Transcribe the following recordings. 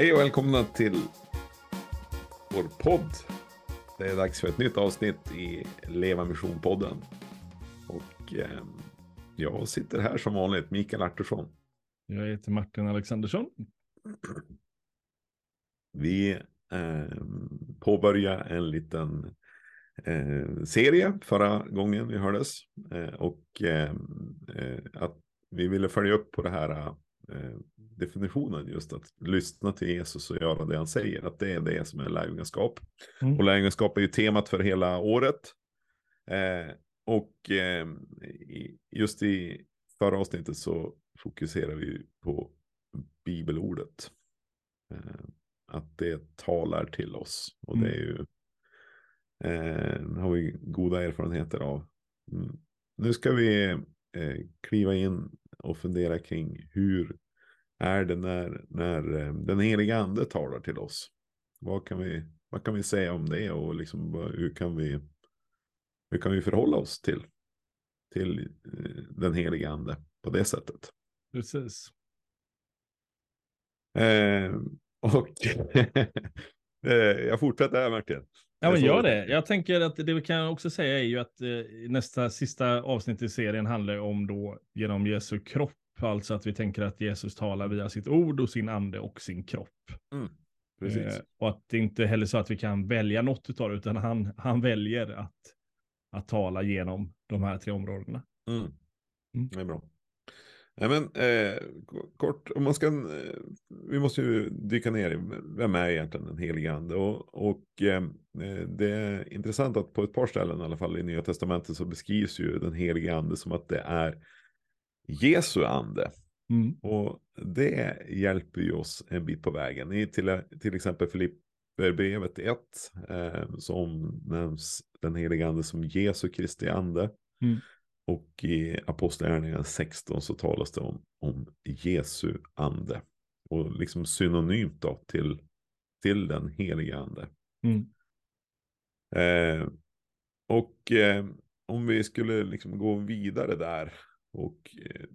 Hej och välkomna till vår podd. Det är dags för ett nytt avsnitt i Leva Mission-podden. Och eh, jag sitter här som vanligt, Mikael Artursson. Jag heter Martin Alexandersson. Vi eh, påbörjar en liten eh, serie förra gången vi hördes. Eh, och eh, eh, att vi ville följa upp på det här Eh, definitionen just att lyssna till Jesus och göra det han säger. Att det är det som är lärjungaskap. Mm. Och lärjungaskap är ju temat för hela året. Eh, och eh, just i förra avsnittet så fokuserar vi på bibelordet. Eh, att det talar till oss. Och mm. det är ju eh, har vi goda erfarenheter av. Mm. Nu ska vi eh, kliva in och fundera kring hur är det när, när eh, den heliga ande talar till oss? Vad kan vi, vad kan vi säga om det och liksom, hur, kan vi, hur kan vi förhålla oss till, till eh, den heliga ande på det sättet? Precis. Eh, och jag fortsätter här Martin. Ja, men gör det. Jag tänker att det vi kan också säga är ju att eh, nästa sista avsnitt i serien handlar om då genom Jesu kropp Alltså att vi tänker att Jesus talar via sitt ord och sin ande och sin kropp. Mm, eh, och att det inte heller så att vi kan välja något av det, utan han, han väljer att, att tala genom de här tre områdena. Mm. Mm. Det är bra. Nej, men, eh, kort, om man ska, eh, vi måste ju dyka ner i vem är egentligen den helige ande. Och, och eh, det är intressant att på ett par ställen i alla fall i Nya Testamentet så beskrivs ju den helige ande som att det är Jesu ande. Mm. Och det hjälper ju oss en bit på vägen. I till, till exempel Filipperbrevet 1 eh, som nämns den heliga ande som Jesu Kristi ande. Mm. Och i Apostlagärningarna 16 så talas det om, om Jesu ande. Och liksom synonymt då till, till den heliga ande. Mm. Eh, och eh, om vi skulle liksom gå vidare där och eh,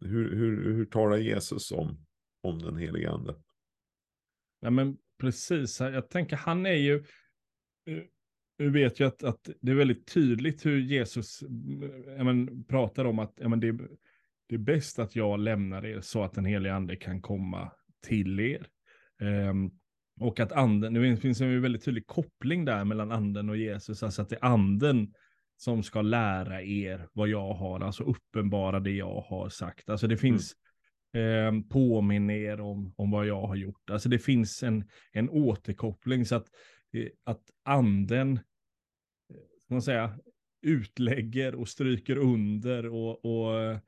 hur, hur, hur talar Jesus om, om den heliga ande? Ja, men precis. Jag tänker han är ju, eh, du vet ju att, att det är väldigt tydligt hur Jesus eh, men, pratar om att men det, det är bäst att jag lämnar er så att den heliga ande kan komma till er. Um, och att anden, det finns en väldigt tydlig koppling där mellan anden och Jesus, alltså att det är anden som ska lära er vad jag har, alltså uppenbara det jag har sagt. Alltså det finns, mm. eh, påminn er om, om vad jag har gjort. Alltså det finns en, en återkoppling så att, eh, att anden, eh, ska man säga, utlägger och stryker under och, och eh,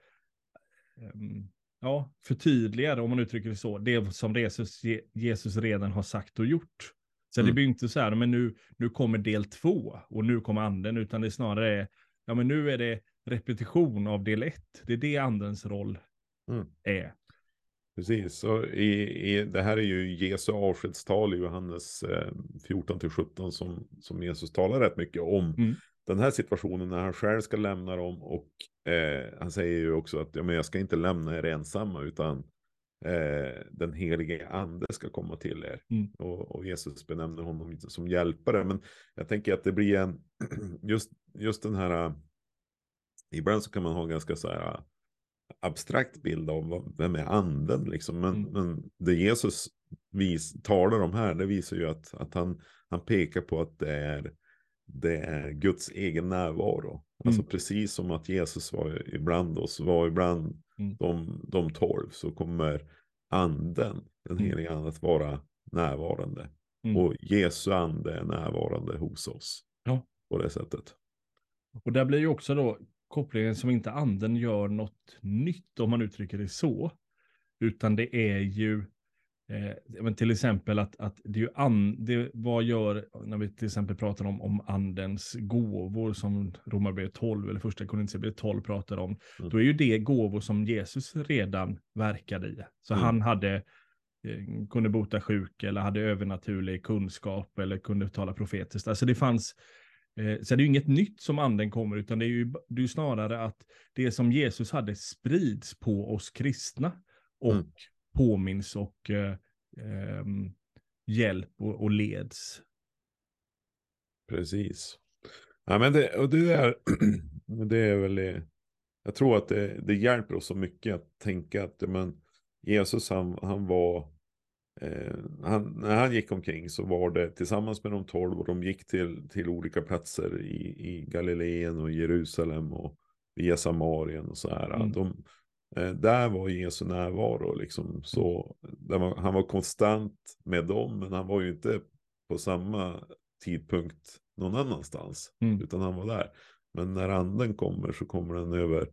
ja, förtydligar, om man uttrycker det så, det som Jesus, Jesus redan har sagt och gjort. Så mm. det blir inte så här, men nu, nu kommer del två och nu kommer anden, utan det är snarare, ja men nu är det repetition av del ett. Det är det andens roll mm. är. Precis, och i, i, det här är ju Jesu avskedstal i Johannes eh, 14-17 som, som Jesus talar rätt mycket om. Mm. Den här situationen när han själv ska lämna dem och eh, han säger ju också att ja, men jag ska inte lämna er ensamma utan eh, den helige ande ska komma till er. Mm. Och, och, Jesus benämner honom som hjälpare. Men jag tänker att det blir en, just, just den här, ibland så kan man ha en ganska så här abstrakt bild av vad, vem är anden liksom. Men, mm. men det Jesus vis, talar om här, det visar ju att, att han, han pekar på att det är, det är Guds egen närvaro. Alltså mm. Precis som att Jesus var ibland oss, var ibland mm. de, de tolv, så kommer anden, den mm. heliga anden, att vara närvarande. Mm. Och Jesu ande är närvarande hos oss. Ja. På det sättet. Och där blir ju också då kopplingen som inte anden gör något nytt, om man uttrycker det så. Utan det är ju Eh, men till exempel att, att det är ju an, det, vad gör, när vi till exempel pratar om, om andens gåvor som Romarbrevet 12 eller första Korinthierbrevet 12 pratar om, mm. då är ju det gåvor som Jesus redan verkade i. Så mm. han hade, eh, kunde bota sjuk eller hade övernaturlig kunskap eller kunde tala profetiskt. Alltså det fanns, eh, så det är ju inget nytt som anden kommer, utan det är ju, det är snarare att det som Jesus hade sprids på oss kristna och mm påminns och eh, eh, hjälp och, och leds. Precis. Ja, men det, och det är, det är väl, jag tror att det, det hjälper oss så mycket att tänka att men, Jesus han, han var, eh, han, när han gick omkring så var det tillsammans med de tolv och de gick till, till olika platser i, i Galileen och Jerusalem och via Samarien och så här. Mm. De, där var Jesu närvaro liksom så, var, han var konstant med dem men han var ju inte på samma tidpunkt någon annanstans. Mm. Utan han var där. Men när anden kommer så kommer den över,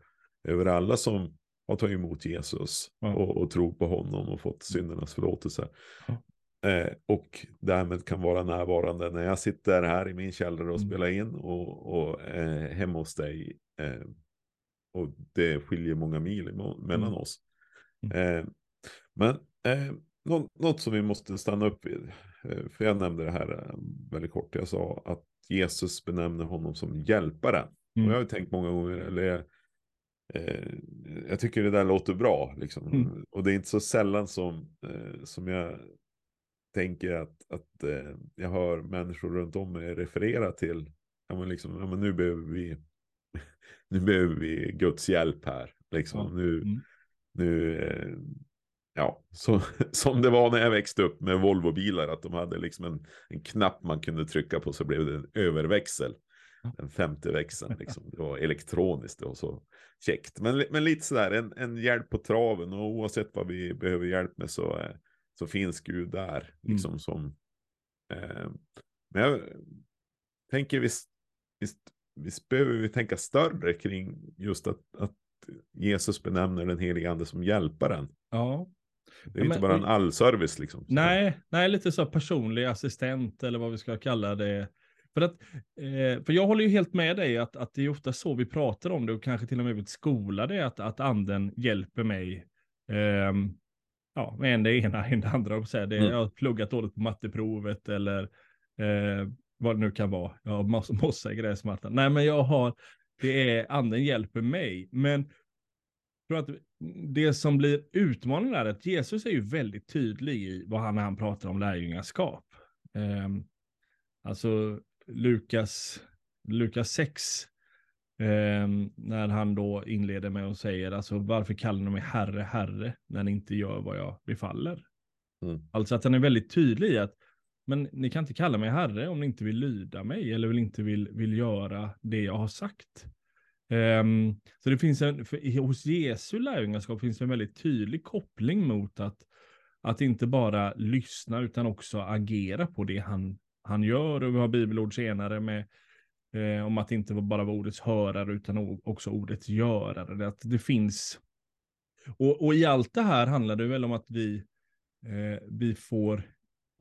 över alla som har tagit emot Jesus. Ja. Och, och tror på honom och fått syndernas förlåtelse. Ja. Eh, och därmed kan vara närvarande när jag sitter här i min källare och mm. spelar in. Och, och eh, hemma hos dig. Eh, och det skiljer många mil mellan mm. oss. Mm. Eh, men eh, något, något som vi måste stanna upp vid. Eh, för jag nämnde det här väldigt kort. Jag sa att Jesus benämner honom som hjälparen. Mm. Och jag har tänkt många gånger, eller eh, jag tycker det där låter bra. Liksom. Mm. Och det är inte så sällan som, eh, som jag tänker att, att eh, jag hör människor runt om mig referera till, ja men, liksom, ja, men nu behöver vi nu behöver vi Guds hjälp här. Liksom. Ja. Nu, mm. nu eh, ja, så, som det var när jag växte upp med Volvo-bilar, att de hade liksom en, en knapp man kunde trycka på så blev det en överväxel. Den femte växeln, liksom. det var elektroniskt och så käckt. Men, men lite sådär, en, en hjälp på traven och oavsett vad vi behöver hjälp med så, eh, så finns Gud där. Liksom mm. som, eh, men jag tänker visst, visst, visst behöver vi tänka större kring just att, att Jesus benämner den helige ande som hjälparen. Ja, det är ja, inte bara en allservice liksom. Nej, nej, lite så personlig assistent eller vad vi ska kalla det. För, att, eh, för jag håller ju helt med dig att, att det är ofta så vi pratar om det och kanske till och med vill skola det, att, att anden hjälper mig. Eh, ja, med en det ena, en det andra. Och säga. Det, mm. Jag har pluggat dåligt på matteprovet eller eh, vad det nu kan vara. Jag har mossa, i gräsmattan. Nej, men jag har, det är anden hjälper mig. Men tror att det som blir utmanande är att Jesus är ju väldigt tydlig i vad han han pratar om lärjungaskap. Um, alltså Lukas, Lukas 6, um, ehm, när han då inleder med att säga alltså varför kallar ni mig herre, herre, när ni inte gör vad jag befaller. Mm. Alltså att han är väldigt tydlig i att men ni kan inte kalla mig herre om ni inte vill lyda mig eller vill inte vill, vill göra det jag har sagt. Um, så det finns en, för, hos Jesu lärjungaskap finns en väldigt tydlig koppling mot att, att inte bara lyssna utan också agera på det han, han gör. Och vi har bibelord senare med eh, om att inte bara vara ordets hörare utan också ordets görare. Det, att det finns, och, och i allt det här handlar det väl om att vi, eh, vi får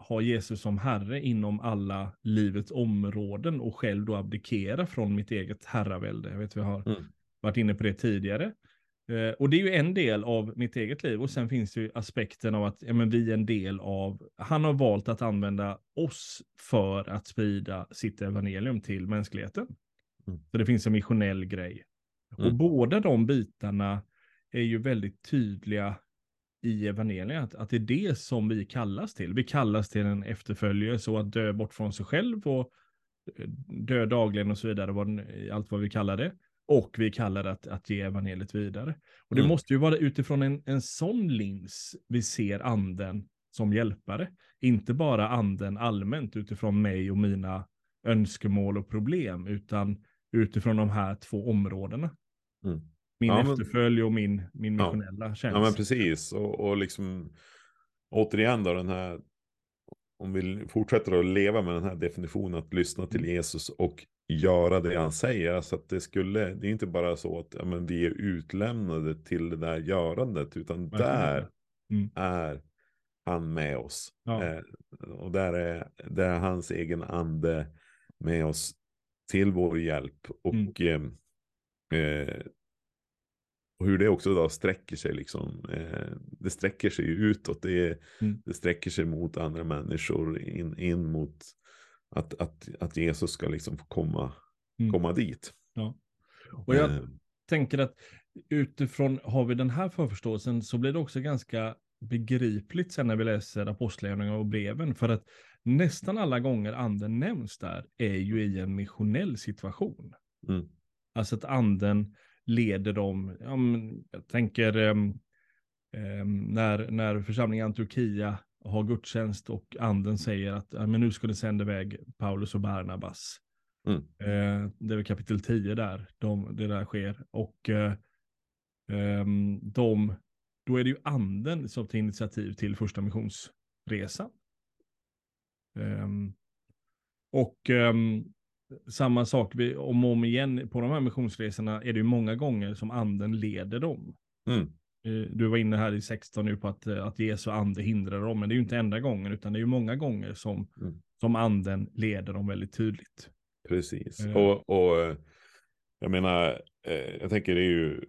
ha Jesus som herre inom alla livets områden och själv då abdikera från mitt eget herravälde. Jag vet vi har mm. varit inne på det tidigare. Eh, och det är ju en del av mitt eget liv och sen finns det ju aspekten av att ja, men vi är en del av, han har valt att använda oss för att sprida sitt evangelium till mänskligheten. Mm. Så det finns en missionell grej. Mm. Och båda de bitarna är ju väldigt tydliga i evangeliet, att det är det som vi kallas till. Vi kallas till en efterföljare, så att dö bort från sig själv och eh, dö dagligen och så vidare, vad, allt vad vi kallar det. Och vi kallar det att, att ge evangeliet vidare. Och det mm. måste ju vara utifrån en, en sån lins vi ser anden som hjälpare. Inte bara anden allmänt utifrån mig och mina önskemål och problem, utan utifrån de här två områdena. Mm. Min ja, efterfölj och min, min missionella ja. tjänst. Ja, men precis. Och, och liksom återigen då den här, om vi fortsätter att leva med den här definitionen att lyssna till mm. Jesus och göra det han säger. Alltså att det skulle, det är inte bara så att ja, men vi är utlämnade till det där görandet, utan ja, där mm. är han med oss. Ja. Eh, och där är, där är hans egen ande med oss till vår hjälp. Och mm. eh, och hur det också då sträcker sig liksom. Eh, det sträcker sig utåt. Det, mm. det sträcker sig mot andra människor. In, in mot att, att, att Jesus ska liksom få komma, mm. komma dit. Ja. Och jag eh. tänker att utifrån, har vi den här förförståelsen så blir det också ganska begripligt sen när vi läser apostlagärningarna och breven. För att nästan alla gånger anden nämns där är ju i en missionell situation. Mm. Alltså att anden leder dem, ja, men, jag tänker um, när, när församlingen Antiochia har gudstjänst och anden säger att ja, men nu ska ni sända iväg Paulus och Barnabas. Mm. Eh, det är väl kapitel 10 där, de, det där sker. Och eh, um, de, då är det ju anden som tar initiativ till första missionsresan. Um, och samma sak, vi, om och om igen på de här missionsresorna är det ju många gånger som anden leder dem. Mm. Eh, du var inne här i 16 nu på att, eh, att Jesu ande hindrar dem, men det är ju inte enda gången, utan det är ju många gånger som, Mm. som anden leder dem väldigt tydligt. Precis. Eh. Och, och jag menar, jag tänker det är ju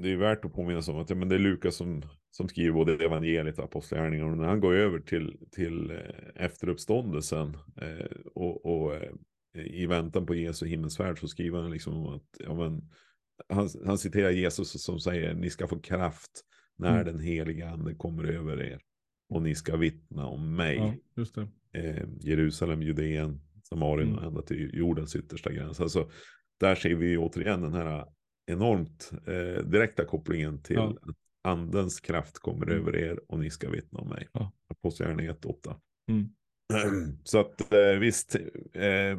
det är värt att påminna sig om att men det är Lukas som, som skriver både evangeliet och apostlagärningarna. Och när han går över till, till efteruppståndelsen och, och i väntan på Jesu himmelsfärd så skriver han liksom om att ja, men, han, han citerar Jesus som säger ni ska få kraft när Mm. den heliga ande kommer över er och ni ska vittna om mig. Ja, eh, Jerusalem, Judeen, Samarien Mm. och ända till jordens yttersta gräns. Alltså, där ser vi återigen den här enormt eh, direkta kopplingen till Ja. att andens kraft kommer Mm. över er och ni ska vittna om mig. Ja. Apostlagärningarna 1.8. Mm. Så att eh, visst, eh,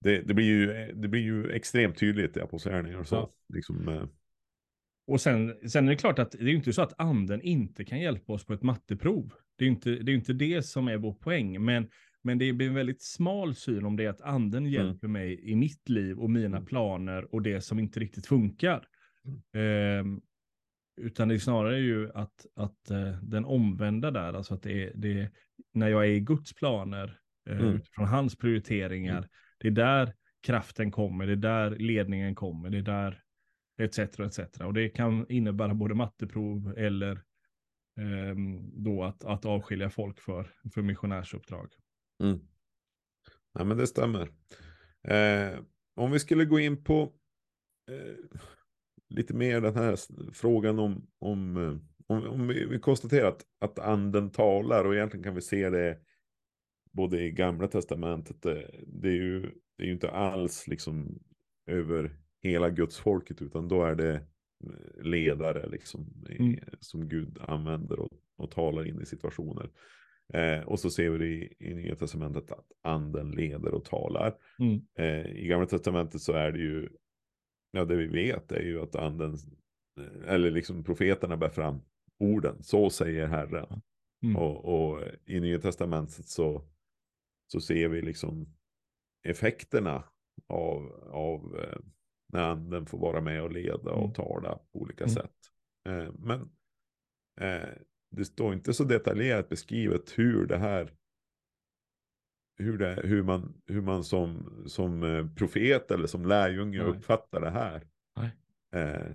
det, det, blir ju, det blir ju extremt tydligt i Apostlagärningarna. Så, Ja. liksom, eh, Och sen, sen är det klart att det är ju inte så att anden inte kan hjälpa oss på ett matteprov. Det är ju inte det, är inte det som är vår poäng, men, men det blir en väldigt smal syn om det är att anden hjälper mig i mitt liv och mina Mm. planer och det som inte riktigt funkar. Ehm, utan det är snarare ju att, att eh, den omvända där, alltså att det är, det är när jag är i Guds planer, eh, Mm. utifrån hans prioriteringar, Mm det är där kraften kommer, det är där ledningen kommer, det är där etc. etc. Och det kan innebära både matteprov eller eh, då att, att avskilja folk för, för missionärsuppdrag. Mm. Ja, men det stämmer. Eh, om vi skulle gå in på eh, lite mer den här frågan om, om, eh, om, om vi, vi konstaterar att, att anden talar och egentligen kan vi se det både i gamla testamentet, det, det, är, ju, det är ju inte alls liksom över hela Guds folket utan då är det eh, ledare liksom, Mm. som Gud använder och, och talar in i situationer. Eh, och så ser vi det i, i Nya Testamentet att anden leder och talar. Mm. Eh, I Gamla Testamentet så är det ju, ja det vi vet är ju att anden, eh, eller liksom profeterna bär fram orden, så säger Herren. Mm. Och, och i Nya Testamentet så, så ser vi liksom effekterna av, av eh, när anden får vara med och leda och Mm. tala på olika Mm. sätt. Eh, men eh, det står inte så detaljerat beskrivet hur det här hur, det, hur man, hur man som, som eh, profet eller som lärjunge Nej. uppfattar det här. Eh,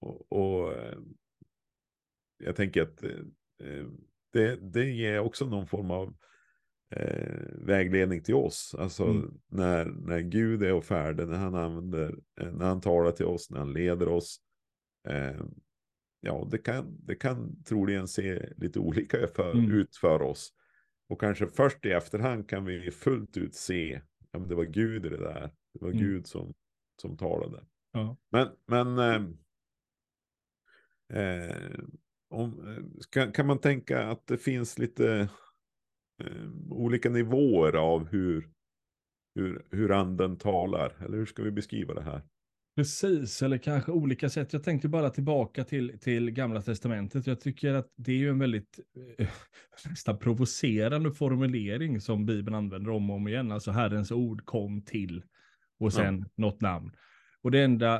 och, och eh, jag tänker att det, det ger också någon form av eh, vägledning till oss. Alltså Mm. när, när Gud är och färdig, när han använder, eh, när han talar till oss, när han leder oss. Eh, ja, det kan, det kan troligen se lite olika för, Mm. ut för oss. Och kanske först i efterhand kan vi fullt ut se, ja men det var Gud i det där. Det var Mm. Gud som, som talade. Ja. Men, men eh, eh, om, eh, kan, kan man tänka att det finns lite eh, olika nivåer av hur, hur, hur anden talar? Eller hur ska vi beskriva det här? Precis, eller kanske olika sätt. Jag tänkte bara tillbaka till, till Gamla Testamentet. Jag tycker att det är ju en väldigt eh, nästan provocerande formulering som Bibeln använder om och om igen. Alltså Herrens ord kom till och sen något namn. Och det enda,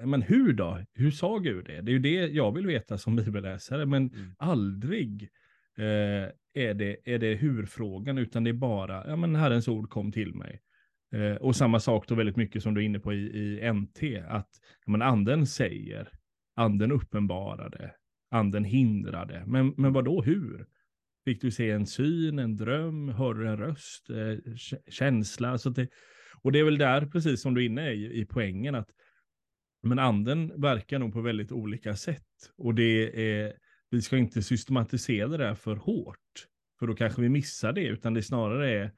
eh, men hur då? Hur sa Gud det? Det är ju det jag vill veta som bibelläsare, men Mm. aldrig eh, är, det, är det hur-frågan, utan det är bara, ja men Herrens ord kom till mig. Eh, och samma sak då väldigt mycket som du är inne på i, i NT, att ja, men anden säger, anden uppenbarade, anden hindrade. Men, men vad då hur? Fick du se en syn, en dröm, hörde en röst, eh, känsla? Så att det, och det är väl där, precis som du är inne i, i poängen, att men anden verkar nog på väldigt olika sätt. Och det är, vi ska inte systematisera det där för hårt. För då kanske vi missar det, utan det snarare är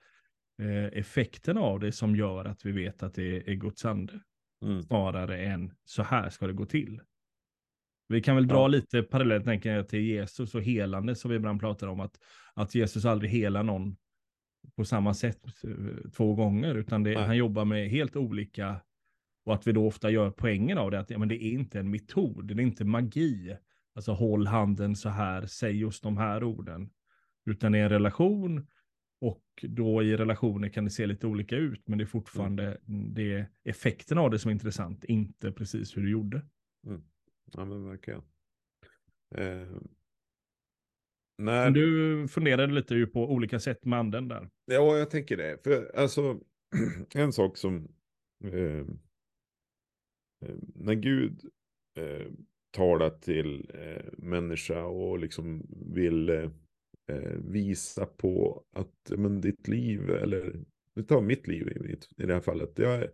eh, effekten av det som gör att vi vet att det är Guds ande. Mm. Snarare än så här ska det gå till. Vi kan väl dra Ja. lite parallellt tänker jag, till Jesus och helande som vi ibland pratar om. Att, att Jesus aldrig helar någon på samma sätt eh, två gånger. Utan det, han jobbar med helt olika. Och att vi då ofta gör poängen av det. Att ja, men det är inte en metod, det är inte magi. Alltså håll handen så här, säg just de här orden. Utan det är en relation. Och då i relationer kan det se lite olika ut. Men det är fortfarande det är effekten av det som är intressant. Inte precis hur du gjorde. Ja, men verkligen. Eh, när, du funderade lite ju på olika sätt med anden där. Ja, jag tänker det. För alltså, en sak som... Eh, eh, när Gud eh, talar till eh, människa och liksom vill eh, eh, visa på att men, ditt liv, eller vi tar mitt liv i, mitt, i det här fallet. Jag är,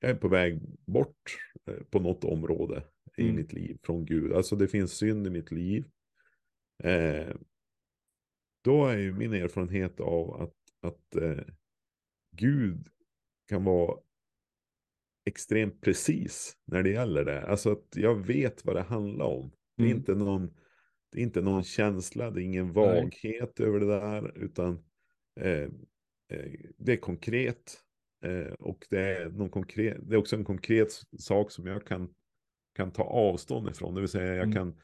jag är på väg bort eh, på något område i Mm. mitt liv från Gud. Alltså det finns synd i mitt liv. Eh, då är ju min erfarenhet av att, att eh, Gud kan vara extremt precis när det gäller det. Alltså att jag vet vad det handlar om. Det är, Mm. inte, någon, det är inte någon känsla, det är ingen Nej. vaghet över det där, utan eh, eh, det är konkret. Eh, och det är, någon konkret, det är också en konkret sak som jag kan, kan ta avstånd ifrån. Det vill säga jag, Mm. kan,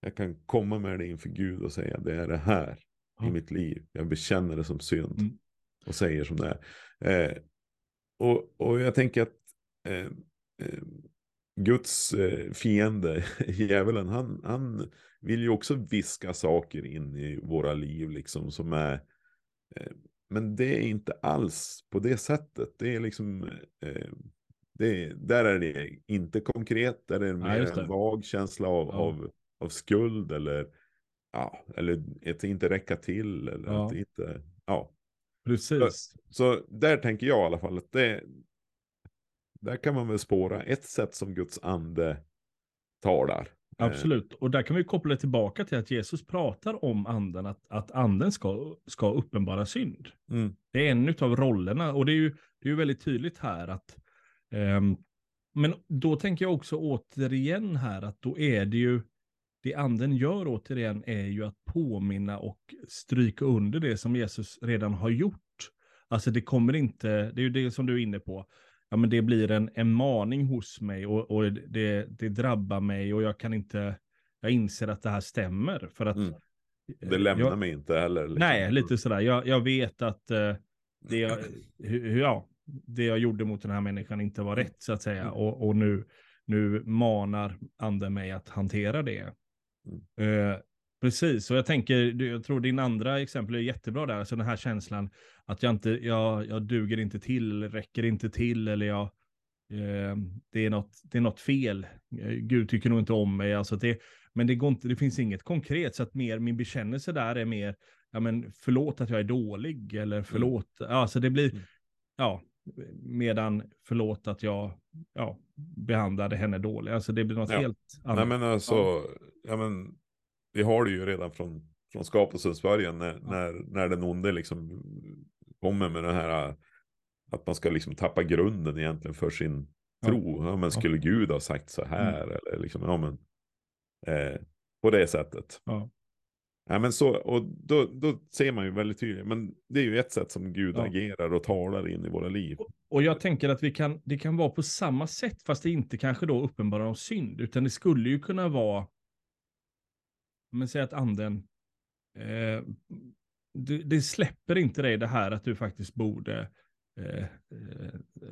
jag kan komma med det inför Gud och säga det är det här Ja. i mitt liv. Jag bekänner det som synd. Mm. Och säger som det är. Eh, och, och jag tänker att eh, eh, Guds eh, fiende, djävulen, han, han vill ju också viska saker in i våra liv liksom som är men det är inte alls på det sättet. Det är liksom det, är- där är det inte konkret, där är det Ja, mer just det. en vag känsla av, Ja. av, av skuld eller ja, eller att inte räcka till eller Ja. att inte, ja. Precis. Så där tänker jag i alla fall att det, där kan man väl spåra ett sätt som Guds ande talar. Eh, Absolut. Och där kan vi koppla tillbaka till att Jesus pratar om anden, att, att anden ska, ska uppenbara synd. Mm, Det är en av rollerna och det är ju, det är ju väldigt tydligt här att ehm, men då tänker jag också återigen här att då är det ju det anden gör återigen är ju att påminna och stryka under det som Jesus redan har gjort. Alltså det kommer inte, det är ju det som du är inne på, ja men det blir en, en maning hos mig och, och det, det drabbar mig och jag kan inte, jag inser att det här stämmer för att Mm. eh, det lämnar jag, mig inte heller. liksom. Nej, lite sådär. Jag, jag vet att eh, det, jag, hu- hu- ja, det jag gjorde mot den här människan inte var rätt, så att säga. Mm. Och, och nu, nu manar anden mig att hantera det. Mm. Eh, precis, och jag tänker, jag tror din andra exempel är jättebra där. Alltså den här känslan att jag inte, jag, jag duger inte till, eller räcker inte till, eller jag, eh, det, är något, det är något fel. Eh, Gud tycker nog inte om mig. Alltså det, men det, går inte, det finns inget konkret, så att mer min bekännelse där är mer, ja men förlåt att jag är dålig, eller förlåt, ja, alltså det blir, Mm. ja, medan förlåt att jag, ja, behandlade henne dåligt. Alltså det blir något Ja. helt annat. Nej men alltså, ja. men, vi har det ju redan från, från skapelsens början när, när, när den onde liksom kommer med det här att man ska liksom tappa grunden egentligen för sin tro. Ja, men skulle Gud ha sagt så här eller liksom, ja men eh, på det sättet. Ja. Ja, men så, och då, då ser man ju väldigt tydligt, men det är ju ett sätt som Gud Ja. agerar och talar in i våra liv. Och jag tänker att vi kan, det kan vara på samma sätt, fast det inte kanske då uppenbarar om synd, utan det skulle ju kunna vara, men säg att anden, eh, det, det släpper inte dig det här att du faktiskt borde eh,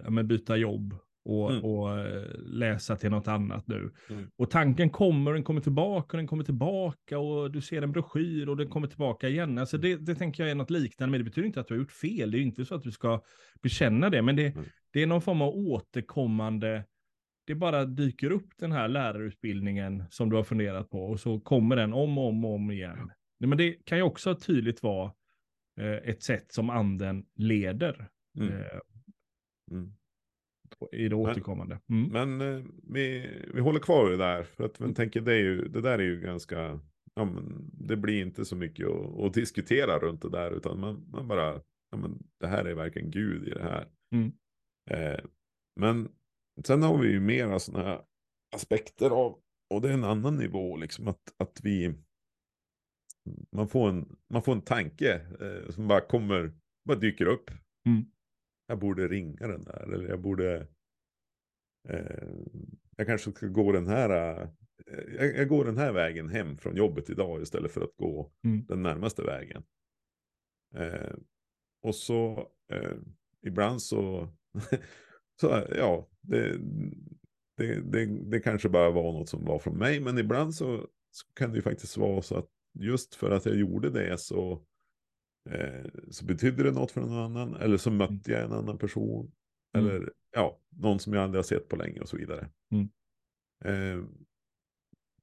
eh, byta jobb och, Mm. och eh, läsa till något annat nu. Mm. Och tanken kommer, den kommer tillbaka, och den kommer tillbaka och du ser en broschyr och den kommer tillbaka igen. Alltså det, det tänker jag är något liknande, men det betyder inte att du har gjort fel. Det är ju inte så att du ska bekänna det, men det, Mm. det är någon form av återkommande, det bara dyker upp den här lärarutbildningen som du har funderat på och så kommer den om och om och om igen. Nej, Men det kan ju också tydligt vara eh, ett sätt som anden leder Mm. eh, Mm. i det återkommande. Mm. Men eh, vi, vi håller kvar det där, för att man tänker det, är ju, det där är ju ganska ja, men det blir inte så mycket att, att diskutera runt det där, utan man, man bara, ja, men det här är verkligen Gud i det här. Mm. Eh, men sen har vi ju mera sådana här aspekter av, och det är en annan nivå, liksom att, att vi, man får en, man får en tanke eh, som bara kommer, bara dyker upp. Mm. Jag borde ringa den där, eller jag borde, eh, jag kanske ska gå den här, eh, jag, jag, går den här vägen hem från jobbet idag istället för att gå Mm. den närmaste vägen. Eh, och så eh, ibland så, så ja, det, det, det, det kanske bara var något som var från mig, men ibland så, så kan det ju faktiskt vara så att just för att jag gjorde det så, eh, så betydde det något för någon annan, eller så mötte jag en annan person, Mm. eller ja, någon som jag aldrig har sett på länge och så vidare. Mm. Eh,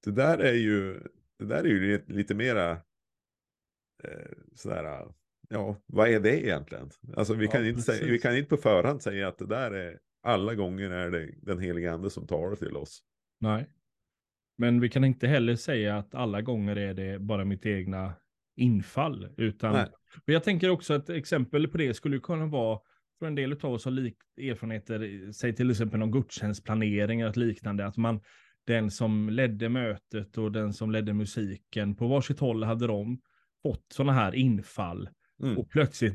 det där är ju, det där är ju lite, lite mera eh, sådär, ja, vad är det egentligen? Alltså vi, Ja, kan inte säga, vi kan inte på förhand säga att det där är, alla gånger är det den heliga ande som talar till oss. Nej. Men vi kan inte heller säga att alla gånger är det bara mitt egna infall. Utan, Nej. och jag tänker också att exempel på det skulle kunna vara, för en del av oss har lik, erfarenheter, säg till exempel någon gudstjänstplanering eller liknande, att man, den som ledde mötet och den som ledde musiken, på varsitt håll hade de fått sådana här infall Mm. och plötsligt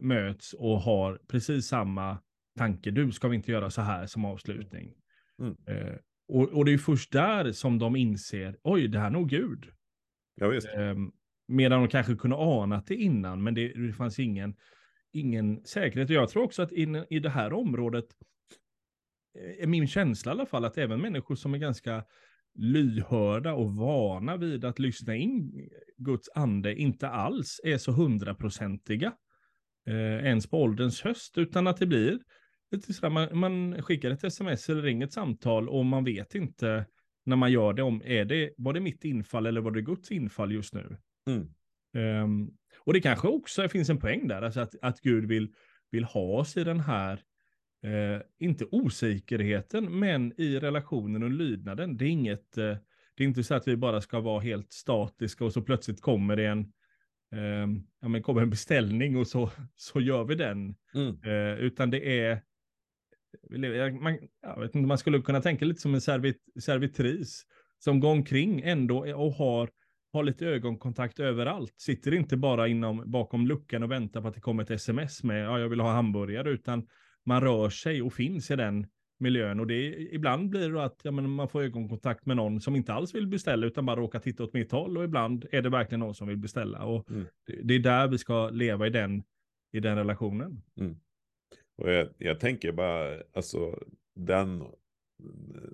möts och har precis samma tanke. Du, ska vi inte göra så här som avslutning? Mm. Eh, och, och det är först där som de inser, oj, det här är nog Gud. Ja. Eh, medan de kanske kunde ana det innan, men det, det fanns ingen, ingen säkerhet. Och jag tror också att in, i det här området, eh, är min känsla i alla fall, att även människor som är ganska lyhörda och vana vid att lyssna in Guds ande inte alls är så hundraprocentiga eh, ens på ålderns höst, utan att det blir lite sådär, man, man skickar ett sms eller ringer ett samtal och man vet inte när man gör det om, är det, var det mitt infall eller var det Guds infall just nu? Mm. Ehm, och det kanske också finns en poäng där, alltså att, att Gud vill, vill ha oss i den här, eh, inte osäkerheten, men i relationen och lydnaden. Det är inget, eh, det är inte så att vi bara ska vara helt statiska och så plötsligt kommer det en, ehm, ja, men kommer en beställning och så, så gör vi den. Mm. Eh, utan det är, man, jag vet inte, man skulle kunna tänka lite som en servit, servitris som går omkring ändå och har, har lite ögonkontakt överallt. Sitter inte bara inom, bakom luckan och väntar på att det kommer ett sms med ja, jag vill ha hamburgare, utan man rör sig och finns i den miljön. Och det, ibland blir det att ja, men man får ögonkontakt med någon som inte alls vill beställa, utan bara råkar titta åt mitt håll. Och ibland är det verkligen någon som vill beställa. Och Mm. det, det är där vi ska leva i den, i den relationen. Och jag, jag tänker bara, alltså den,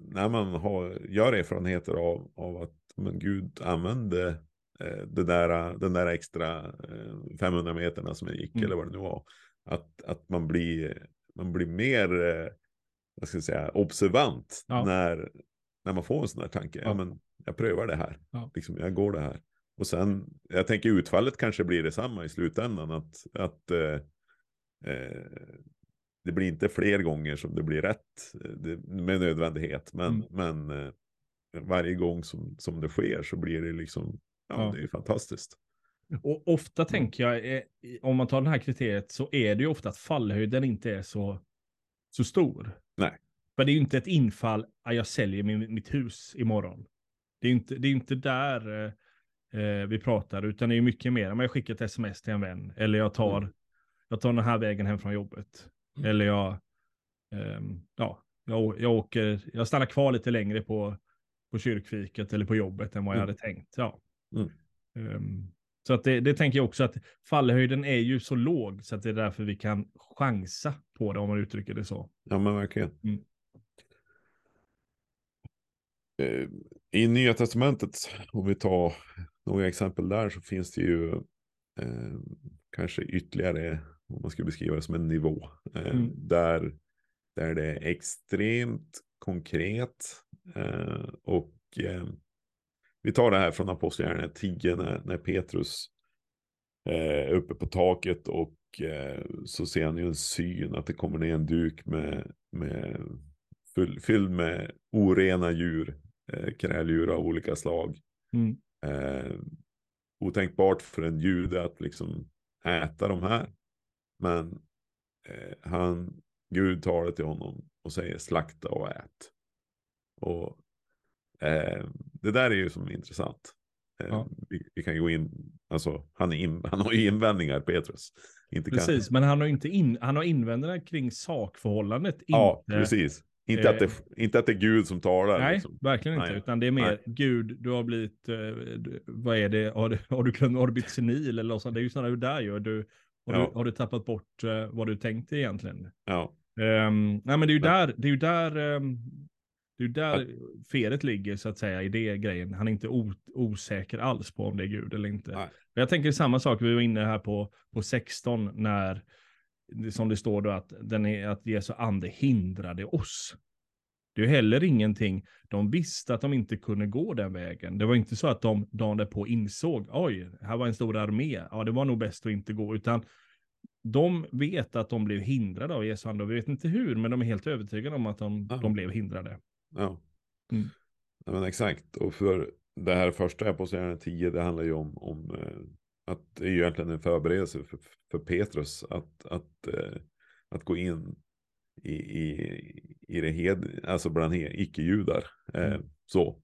när man har, gör erfarenheter av, av att men Gud använde eh, det där, den där extra eh, 500 meterna som jag gick, Mm. eller vad det nu var, att, att man, blir, man blir mer, eh, vad ska jag säga, observant Ja. när, när man får en sån här tanke. Ja. Ja. men jag prövar det här, Ja. liksom, jag går det här. Och sen, jag tänker utfallet kanske blir detsamma i slutändan, att, att eh, eh, det blir inte fler gånger som det blir rätt eh, det, med nödvändighet. Men, Mm. men eh, varje gång som, som det sker så blir det liksom, ja, Ja. det är fantastiskt. Och ofta tänker jag, eh, om man tar det här kriteriet, så är det ju ofta att fallhöjden inte är så, så stor. Nej. För det är ju inte ett infall, "Ah, jag säljer min, mitt hus imorgon. Det är ju inte, det är inte där eh, vi pratar, utan det är mycket mer. Men jag skickar ett sms till en vän, eller jag tar, Mm. jag tar den här vägen hem från jobbet. Mm. Eller jag, ehm, ja, jag, jag åker, jag stannar kvar lite längre på, på kyrkfiket eller på jobbet än vad jag Mm. hade tänkt. Ja. Mm. Ehm, så att det, det tänker jag också att fallhöjden är ju så låg så att det är därför vi kan chansa på det om man uttrycker det så. Ja, men verkligen. Mm. Eh, I Nya Testamentet, om vi tar några exempel där, så finns det ju eh, kanske ytterligare, om man skulle beskriva det som en nivå, eh, Mm. där, där det är extremt konkret. Eh, och eh, vi tar det här från Apostlagärningarna 10 när, när Petrus eh, är uppe på taket och eh, så ser han ju en syn att det kommer ner en duk med, med full, fylld med orena djur, kräldjur av olika slag. Mm. Eh, otänkbart för en jude att liksom äta de här. Men eh, han, Gud talar till honom och säger slakta och ät. Och eh, det där är ju som intressant. Eh, Ja. vi, vi kan gå in, alltså han, in, han har ju invändningar, Petrus. Inte Precis, kan, men han har inte in, han har invändningar kring sakförhållandet. Ja, inte, precis. Inte, att det, eh, inte att det är Gud som talar. Nej, liksom. verkligen inte. Nej. Utan det är mer, Nej. Gud, du har blivit, eh, vad är det, har du, har du, glömt, har du blivit senil eller något sånt? Det är ju snarare där gör du. Har, Ja. du, har du tappat bort eh, vad du tänkte egentligen? Ja, Ehm, nej men det är ju där, det är där, ehm, det är där felet ligger så att säga i det grejen. Han är inte osäker alls på om det är Gud eller inte. Nej. Jag tänker samma sak, vi var inne här på, på 16 när, som det står då att, den är, att Jesu ande hindrade oss. Det är ju heller ingenting, de visste att de inte kunde gå den vägen. Det var inte så att de dagen därpå insåg, oj, här var en stor armé, ja det var nog bäst att inte gå, utan de vet att de blev hindrade av Jesu ande vi vet inte hur, men de är helt övertygade om att de, Ja. de blev hindrade. ja. Mm. ja men exakt. Och för det här första Apostlagärningarna 10, det handlar ju om, om eh, att det är ju egentligen en förberedelse för, för Petrus att, att, eh, att gå in i, i, i det hed, alltså bland icke-judar. Eh, Mm. Så.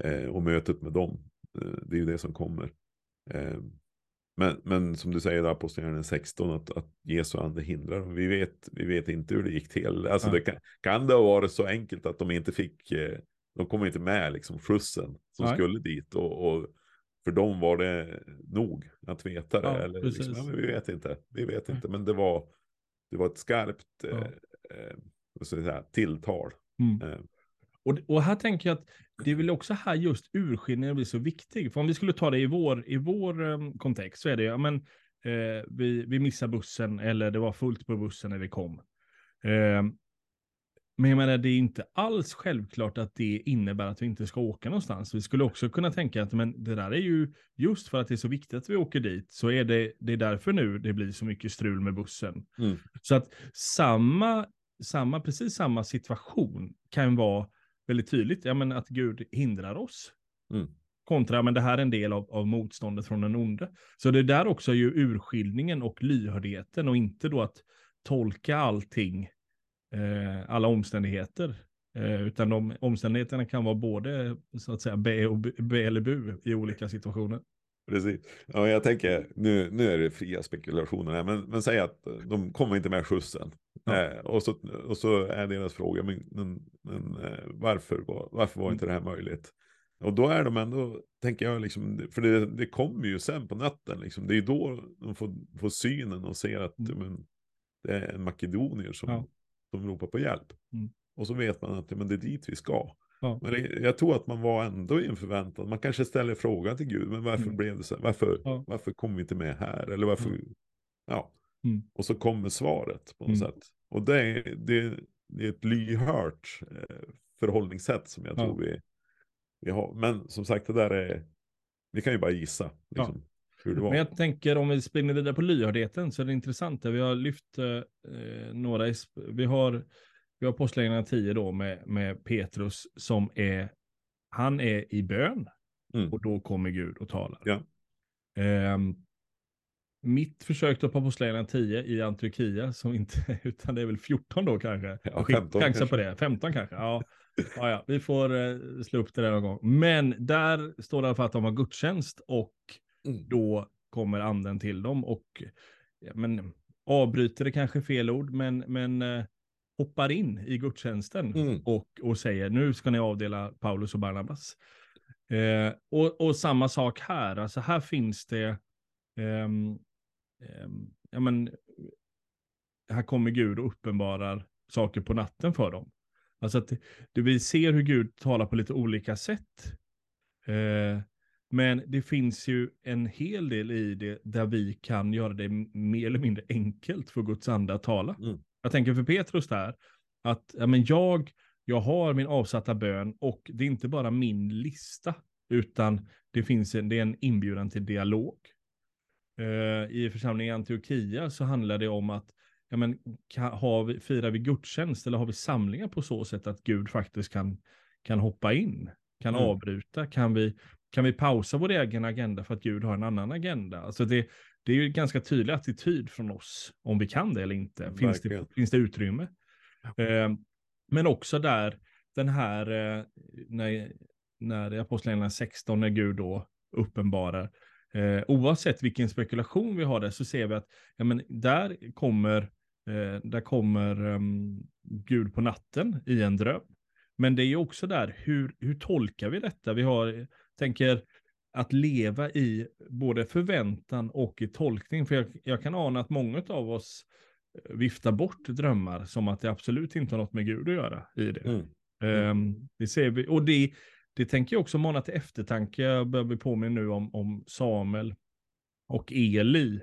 Eh, och mötet med dem. Eh, det är ju det som kommer. Eh, men, men som du säger, Apostlagärningarna 16, att, att Jesu ande hindrar. Vi vet, vi vet inte hur det gick till. Alltså Ja. det kan, kan det ha varit så enkelt att de inte fick, eh, de kom inte med liksom skjutsen som Nej. skulle dit. Och, och för dem var det nog att veta det. Ja, eller liksom, ja, men vi vet inte, vi vet Nej. inte. Men det var, det var ett skarpt Ja. eh, eh, jag säga, tilltal. Mm. Eh, Och, och här tänker jag att det är väl också här just urskiljningen blir så viktig. För om vi skulle ta det i vår, i vår em, kontext så är det, ja men eh, vi, vi missar bussen eller det var fullt på bussen när vi kom. Ehm, men jag menar, det är inte alls självklart att det innebär att vi inte ska åka någonstans. Vi skulle också kunna tänka att men det där är ju just för att det är så viktigt att vi åker dit, så är det, det är därför nu det blir så mycket strul med bussen. Mm. Så att samma, samma, precis samma situation kan vara väldigt tydligt, ja men att Gud hindrar oss. Mm. Kontra, men det här är en del av, av motståndet från den onde. Så det är där också ju urskiljningen och lyhördheten och inte då att tolka allting, eh, alla omständigheter. Eh, utan de omständigheterna kan vara både så att säga B, och B, B eller bu i olika situationer. Precis. Ja, jag tänker, nu, nu är det fria spekulationer här, men, men säg att de kommer inte med skjutsen. Ja. Eh, och, så, och så är deras fråga, men, men, men eh, varför, var, varför var inte det här möjligt? Och då är de ändå, tänker jag, liksom, för det, det kommer ju sen på natten, liksom, det är då de får, får synen och ser att Mm. men, det är en makedonier som, Ja. som ropar på hjälp. Mm. Och så vet man att men det är dit vi ska. Ja. Men det, jag tror att man var ändå i en förväntan. Man kanske ställer frågan till Gud, men varför Mm. blev det så? Varför, Ja. varför kom vi inte med här? Eller varför? Ja. Mm. Och så kommer svaret på något Mm. sätt. Och det är, det, det är ett lyhört eh, förhållningssätt som jag Ja. tror vi, vi har. Men som sagt, det där är, vi kan ju bara gissa liksom. Men jag tänker om vi spinner vidare på lyhördheten så är det intressant. där Vi har lyft eh, några, i sp- vi har, vi har Apostlagärningarna 10 då med, med Petrus som är, han är i bön Mm. och då kommer Gud och talar. Ja. Ehm, mitt försök då på Apostlagärningarna 10 i Antiochia, som inte, utan det är väl 14 då kanske. Ja, Jag skick- 15 chansar på kanske. det, 15 kanske. Ja. Ja, ja, vi får eh, slå upp det där någon gång. Men där står det i alla fall att de har gudstjänst och Mm. då kommer anden till dem och ja, men, avbryter det kanske fel ord, men, men eh, hoppar in i gudstjänsten Mm. och, och säger nu ska ni avdela Paulus och Barnabas. Eh, och, och samma sak här, alltså här finns det, ehm, ehm, ja men, här kommer Gud och uppenbarar saker på natten för dem. Alltså att det, det, vi ser hur Gud talar på lite olika sätt. Eh, men det finns ju en hel del i det där vi kan göra det mer eller mindre enkelt för Guds ande att tala. Mm. Jag tänker för Petrus där, att ja, men jag, jag har min avsatta bön och det är inte bara min lista, utan det finns en, det är en inbjudan till dialog. Eh, I församlingen Antiochia så handlar det om att ja, men, ka- har vi, firar vi gudstjänst eller har vi samlingar på så sätt att Gud faktiskt kan, kan hoppa in, kan Mm. avbryta, kan vi, kan vi pausa vår egen agenda för att Gud har en annan agenda? Alltså det, det är ju ganska tydlig attityd från oss, om vi kan det eller inte. Finns, det, finns det utrymme? Eh, men också där, den här, eh, när, när Apostlagärningarna 16, när Gud då uppenbarar, eh, oavsett vilken spekulation vi har där, så ser vi att ja, men där kommer, eh, där kommer um, Gud på natten i en dröm. Men det är ju också där, hur, hur tolkar vi detta? Vi har, tänker, att leva i både förväntan och i tolkning. För jag, jag kan ana att många av oss viftar bort drömmar som att det absolut inte har något med Gud att göra i det. Mm. Um, det ser vi, och det, det tänker jag också mana till eftertanke. Jag börjar bli påminn nu om, om Samuel och Eli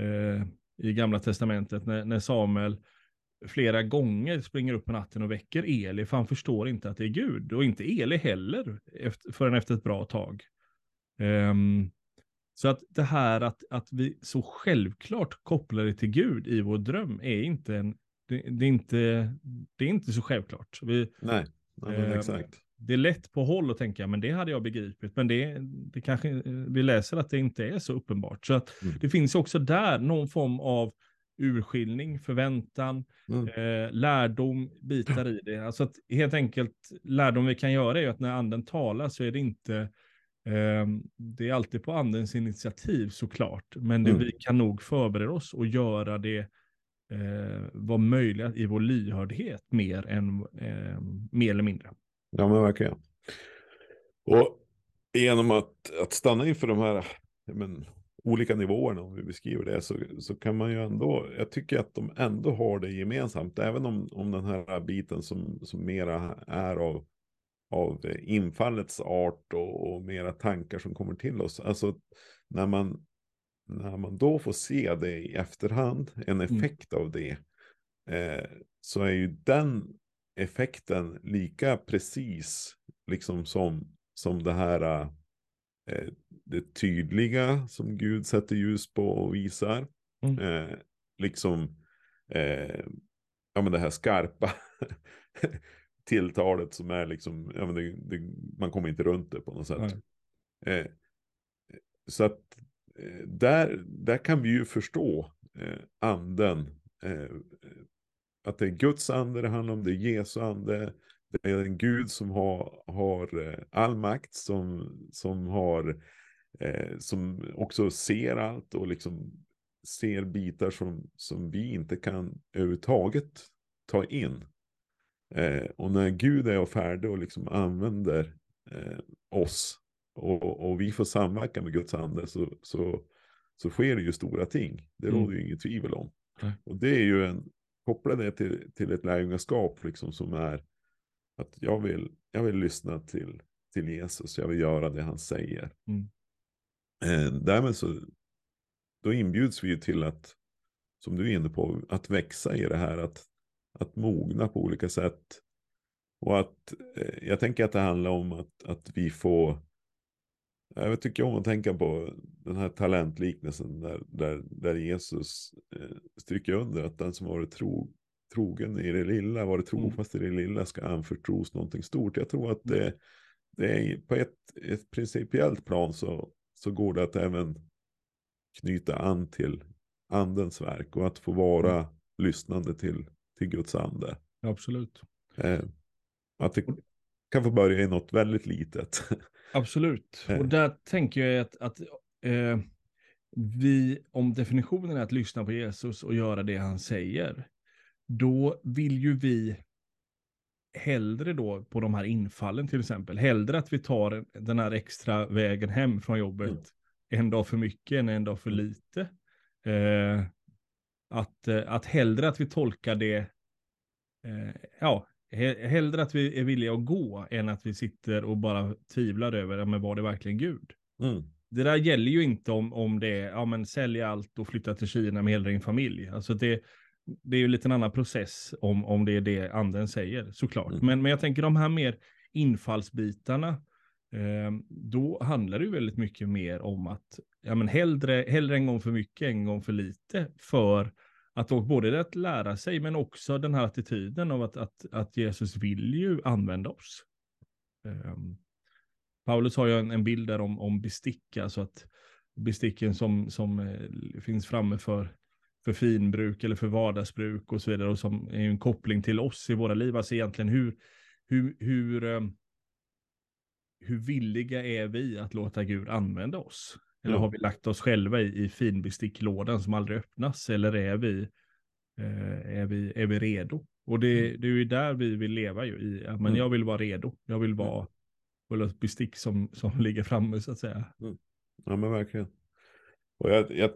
uh, i Gamla Testamentet. När, när, Samuel flera gånger springer upp på natten och väcker Eli, för han förstår inte att det är Gud. Och inte Eli heller, efter, förrän efter ett bra tag. Um, så att det här att, att vi så självklart kopplar det till Gud i vår dröm är inte en, det, det är, inte, det är inte så självklart. Vi, nej, nej eh, exakt. Det är lätt på håll att tänka, men det hade jag begripit. Men det, det kanske, vi läser att det inte är så uppenbart. Så att mm. det finns också där någon form av urskiljning, förväntan, mm. eh, lärdom, bitar i det. Alltså att helt enkelt lärdom vi kan göra är att när anden talar så är det inte det är alltid på andens initiativ såklart, men det, mm. vi kan nog förbereda oss och göra det eh, vara möjligt i vår lyhördhet mer än eh, mer eller mindre. Ja, men verkligen. Och genom att, att stanna inför de här men, olika nivåerna, om vi beskriver det, så, så kan man ju ändå, jag tycker att de ändå har det gemensamt, även om, om den här biten som, som mera är av av infallets art och, och mera tankar som kommer till oss. Alltså när man, när man då får se det i efterhand, en mm. effekt mm. av det, eh, så är ju den effekten lika precis liksom som, som det här eh, det tydliga som Gud sätter ljus på och visar. Mm. Eh, liksom eh, ja, men det här skarpa tilltalet som är liksom, ja, men det, det, man kommer inte runt det på något sätt. Eh, så att eh, där, där kan vi ju förstå eh, anden. Eh, att det är Guds ande det handlar om, det är Jesu ande. Det är en Gud som har, har eh, all makt, som, som, har, eh, som också ser allt och liksom ser bitar som, som vi inte kan överhuvudtaget ta in. Eh, och när Gud är färdig och liksom använder eh, oss och, och, vi får samverka med Guds ande så, så, så sker det ju stora ting. Det mm. råder ju inget tvivel om. Mm. Och det är ju en, koppla det till, till ett lärjungaskap liksom som är att jag vill, jag vill lyssna till, till Jesus, jag vill göra det han säger. Mm. Eh, därmed så, då inbjuds vi ju till att, som du är inne på, att växa i det här, att att mogna på olika sätt. Och att eh, jag tänker att det handlar om att, att vi får, jag tycker om att tänka på den här talentliknelsen där, där, där Jesus eh, stryker under att den som varit tro, trogen i det lilla, varit mm. trofast i det lilla ska anförtros någonting stort. Jag tror att det, det är på ett, ett principiellt plan så, så går det att även knyta an till andens verk och att få vara mm. lyssnande till till Guds ande. Absolut. Eh, att det kan få börja i något väldigt litet. Absolut. Eh. Och där tänker jag att, att eh, vi, om definitionen är att lyssna på Jesus och göra det han säger, då vill ju vi hellre då på de här infallen till exempel, hellre att vi tar den här extra vägen hem från jobbet mm. en dag för mycket än en dag för mm. lite. Eh, att, eh, att hellre att vi tolkar det, eh, ja, hellre att vi är villiga att gå än att vi sitter och bara tvivlar över, men var det verkligen Gud? Mm. Det där gäller ju inte om, om det är, ja men sälja allt och flytta till Kina med hela din familj. Alltså det, det är ju lite en annan process om, om det är det anden säger, såklart. Mm. Men, men jag tänker de här mer infallsbitarna, Ehm, då handlar det ju väldigt mycket mer om att ja, men hellre, hellre en gång för mycket, en gång för lite, för att både att lära sig, men också den här attityden av att, att, att Jesus vill ju använda oss. Um, Paulus har ju en, en bild där om, om bestick, alltså att besticken som, som eh, finns framme för, för finbruk eller för vardagsbruk och så vidare och som är en koppling till oss i våra liv. Alltså egentligen hur, hur, hur, um, hur villiga är vi att låta Gud använda oss? Eller har vi lagt oss själva i, i finbesticklådan som aldrig öppnas? Eller är vi, eh, är vi, är vi redo? Och det, det är ju där vi vill leva ju. I, men Mm. jag vill vara redo. Jag vill vara vill ha ett bestick som, som ligger framme så att säga. Ja men verkligen. Och jag, jag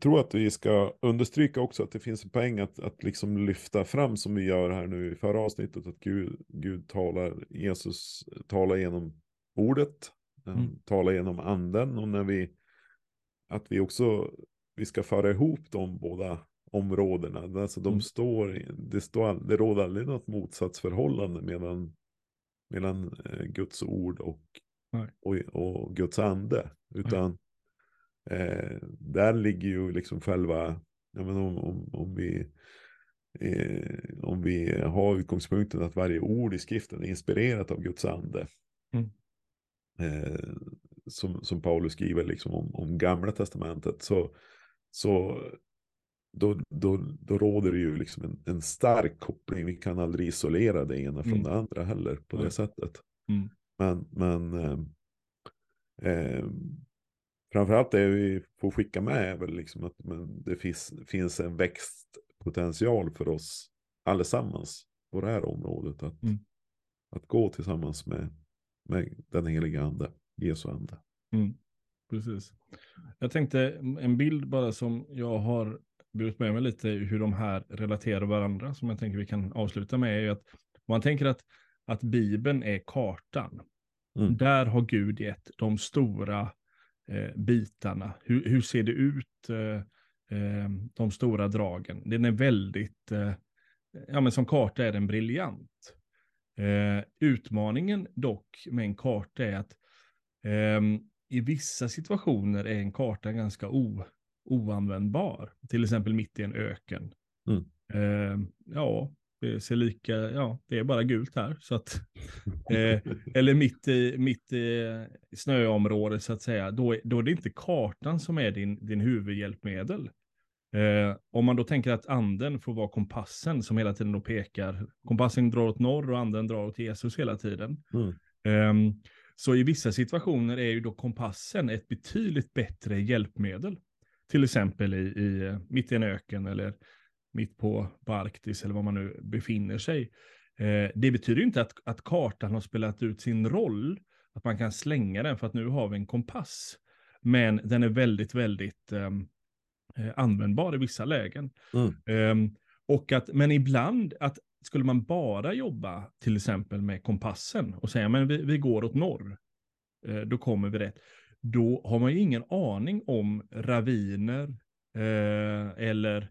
tror att vi ska understryka också att det finns en poäng att, att liksom lyfta fram som vi gör här nu i förra avsnittet. Att Gud, Gud talar, Jesus talar genom ordet, han Mm. talar genom anden. Och när vi, att vi också, vi ska föra ihop de båda områdena. Alltså de Mm. står, det, står, det råder aldrig något motsatsförhållande mellan, mellan eh, Guds ord och, och, och Guds ande. Utan eh, där ligger ju liksom själva, ja, men om, om, om, vi, eh, om vi har utgångspunkten att varje ord i skriften är inspirerat av Guds ande. Mm. Eh, som, som Paulus skriver liksom om, om gamla testamentet. Så, så då, då, då råder det ju liksom en, en stark koppling. Vi kan aldrig isolera det ena från Mm. det andra heller på det Nej. sättet. Mm. Men, men eh, eh, framförallt det vi får skicka med är väl liksom att men det finns, finns en växtpotential för oss allesammans på det här området. Att, Mm. att gå tillsammans med, med den heliga ande, Jesu ande. Mm, precis. Jag tänkte en bild bara som jag har burit med mig lite hur de här relaterar varandra som jag tänker vi kan avsluta med är ju att man tänker att, att Bibeln är kartan. Mm. Där har Gud gett de stora eh, bitarna. Hur, hur ser det ut, eh, eh, de stora dragen? Den är väldigt, eh, ja men som karta är den briljant. Eh, utmaningen dock med en karta är att Ehm, I vissa situationer är en karta ganska o, oanvändbar. Till exempel mitt i en öken. Mm. Ehm, ja, det ser lika, ja, det är bara gult här. Så att, eh, eller mitt i, mitt i snöområdet så att säga. Då, är- då är det inte kartan som är din, din huvudhjälpmedel. Eh, om man då tänker att anden får vara kompassen som hela tiden då pekar. Kompassen drar åt norr och anden drar åt Jesus hela tiden. Mm. Ehm, så i vissa situationer är ju då kompassen ett betydligt bättre hjälpmedel. Till exempel i, i eh, mitt i en öken eller mitt på, på Arktis eller var man nu befinner sig. Eh, det betyder inte att, att kartan har spelat ut sin roll, att man kan slänga den för att nu har vi en kompass. Men den är väldigt, väldigt eh, användbar i vissa lägen. Mm. Ehm, och att, men ibland, att skulle man bara jobba till exempel med kompassen och säga men vi, vi går åt norr, eh, då kommer vi rätt. Då har man ju ingen aning om raviner eh, eller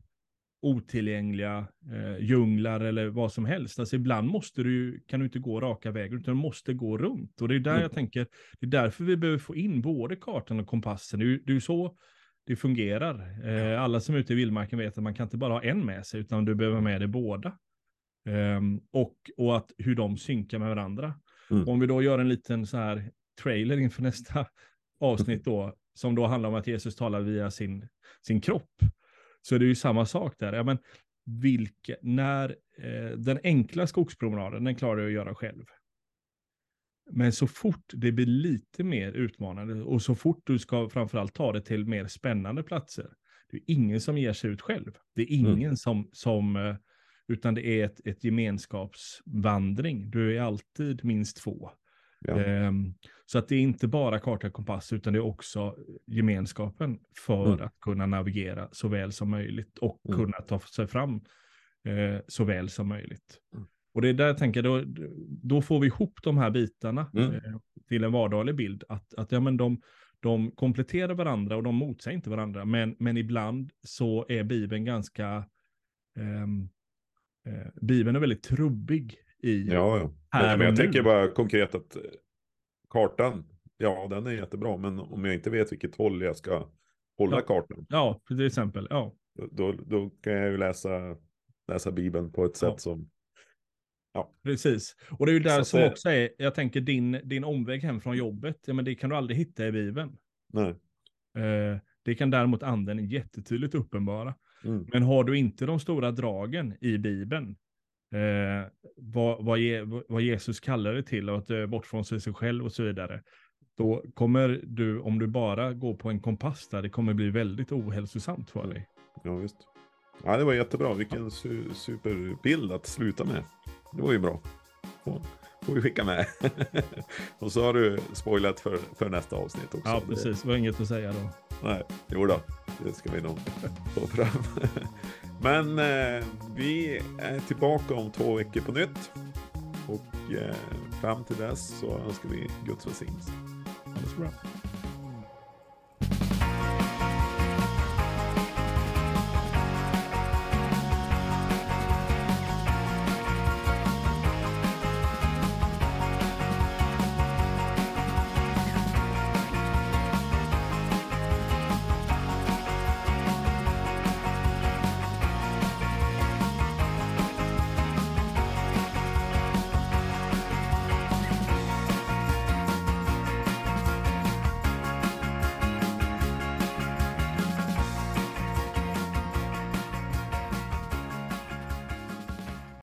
otillgängliga eh, djunglar eller vad som helst. Alltså ibland måste du, kan du inte gå raka vägen utan du måste gå runt. Och det är där Mm. jag tänker, det är därför vi behöver få in både kartan och kompassen. Det är ju så det fungerar. Eh, alla som är ute i vildmarken vet att man kan inte bara ha en med sig, utan du behöver med dig båda. Ehm, och, och att hur de synkar med varandra. Mm. Om vi då gör en liten så här trailer inför nästa avsnitt då, som då handlar om att Jesus talar via sin, sin kropp, så är det ju samma sak där. Ja, men vilka, när eh, den enkla skogspromenaden, den klarar du att göra själv. Men så fort det blir lite mer utmanande och så fort du ska framförallt ta det till mer spännande platser, det är ingen som ger sig ut själv. Det är ingen Mm. som, som, eh, utan det är ett, ett gemenskapsvandring. Du är alltid minst två. Ja. Ehm, så att det är inte bara karta och kompass, utan det är också gemenskapen för Mm. att kunna navigera så väl som möjligt och Mm. kunna ta sig fram eh, så väl som möjligt. Mm. Och det är där jag tänker, då, då får vi ihop de här bitarna Mm. eh, till en vardaglig bild. Att, att ja, men de, de kompletterar varandra och de motsäger inte varandra. Men, men ibland så är Bibeln ganska, ehm, eh, Bibeln är väldigt trubbig i Ja, ja. här Men, jag nu. tänker bara konkret att eh, kartan, ja den är jättebra, men om jag inte vet vilket håll jag ska hålla Ja. kartan, Ja, till exempel. Ja, då, då, då kan jag ju läsa, läsa Bibeln på ett sätt Ja. som, Ja. Precis. Och det är ju där Så som det- också är, jag tänker din, din omväg hem från jobbet, ja men det kan du aldrig hitta i Bibeln. Nej. Eh, det kan däremot anden jättetydligt uppenbara. Mm. Men har du inte de stora dragen i Bibeln, eh, vad, vad, Je, vad Jesus kallar det till, att eh, bort från sig själv och så vidare, då kommer du, om du bara går på en kompass där, det kommer bli väldigt ohälsosamt för dig. Ja, just. Ja, det var jättebra. Vilken su superbild att sluta med. Det var ju bra. Får, får vi skicka med. och så har du spoilat för, för nästa avsnitt också. Ja, precis. Det var inget att säga då. Nej, jo då. Det ska vi nog få fram. Men eh, vi är tillbaka om två veckor på nytt. Och eh, fram till dess så önskar vi Guds välsignelse. Ha det så bra.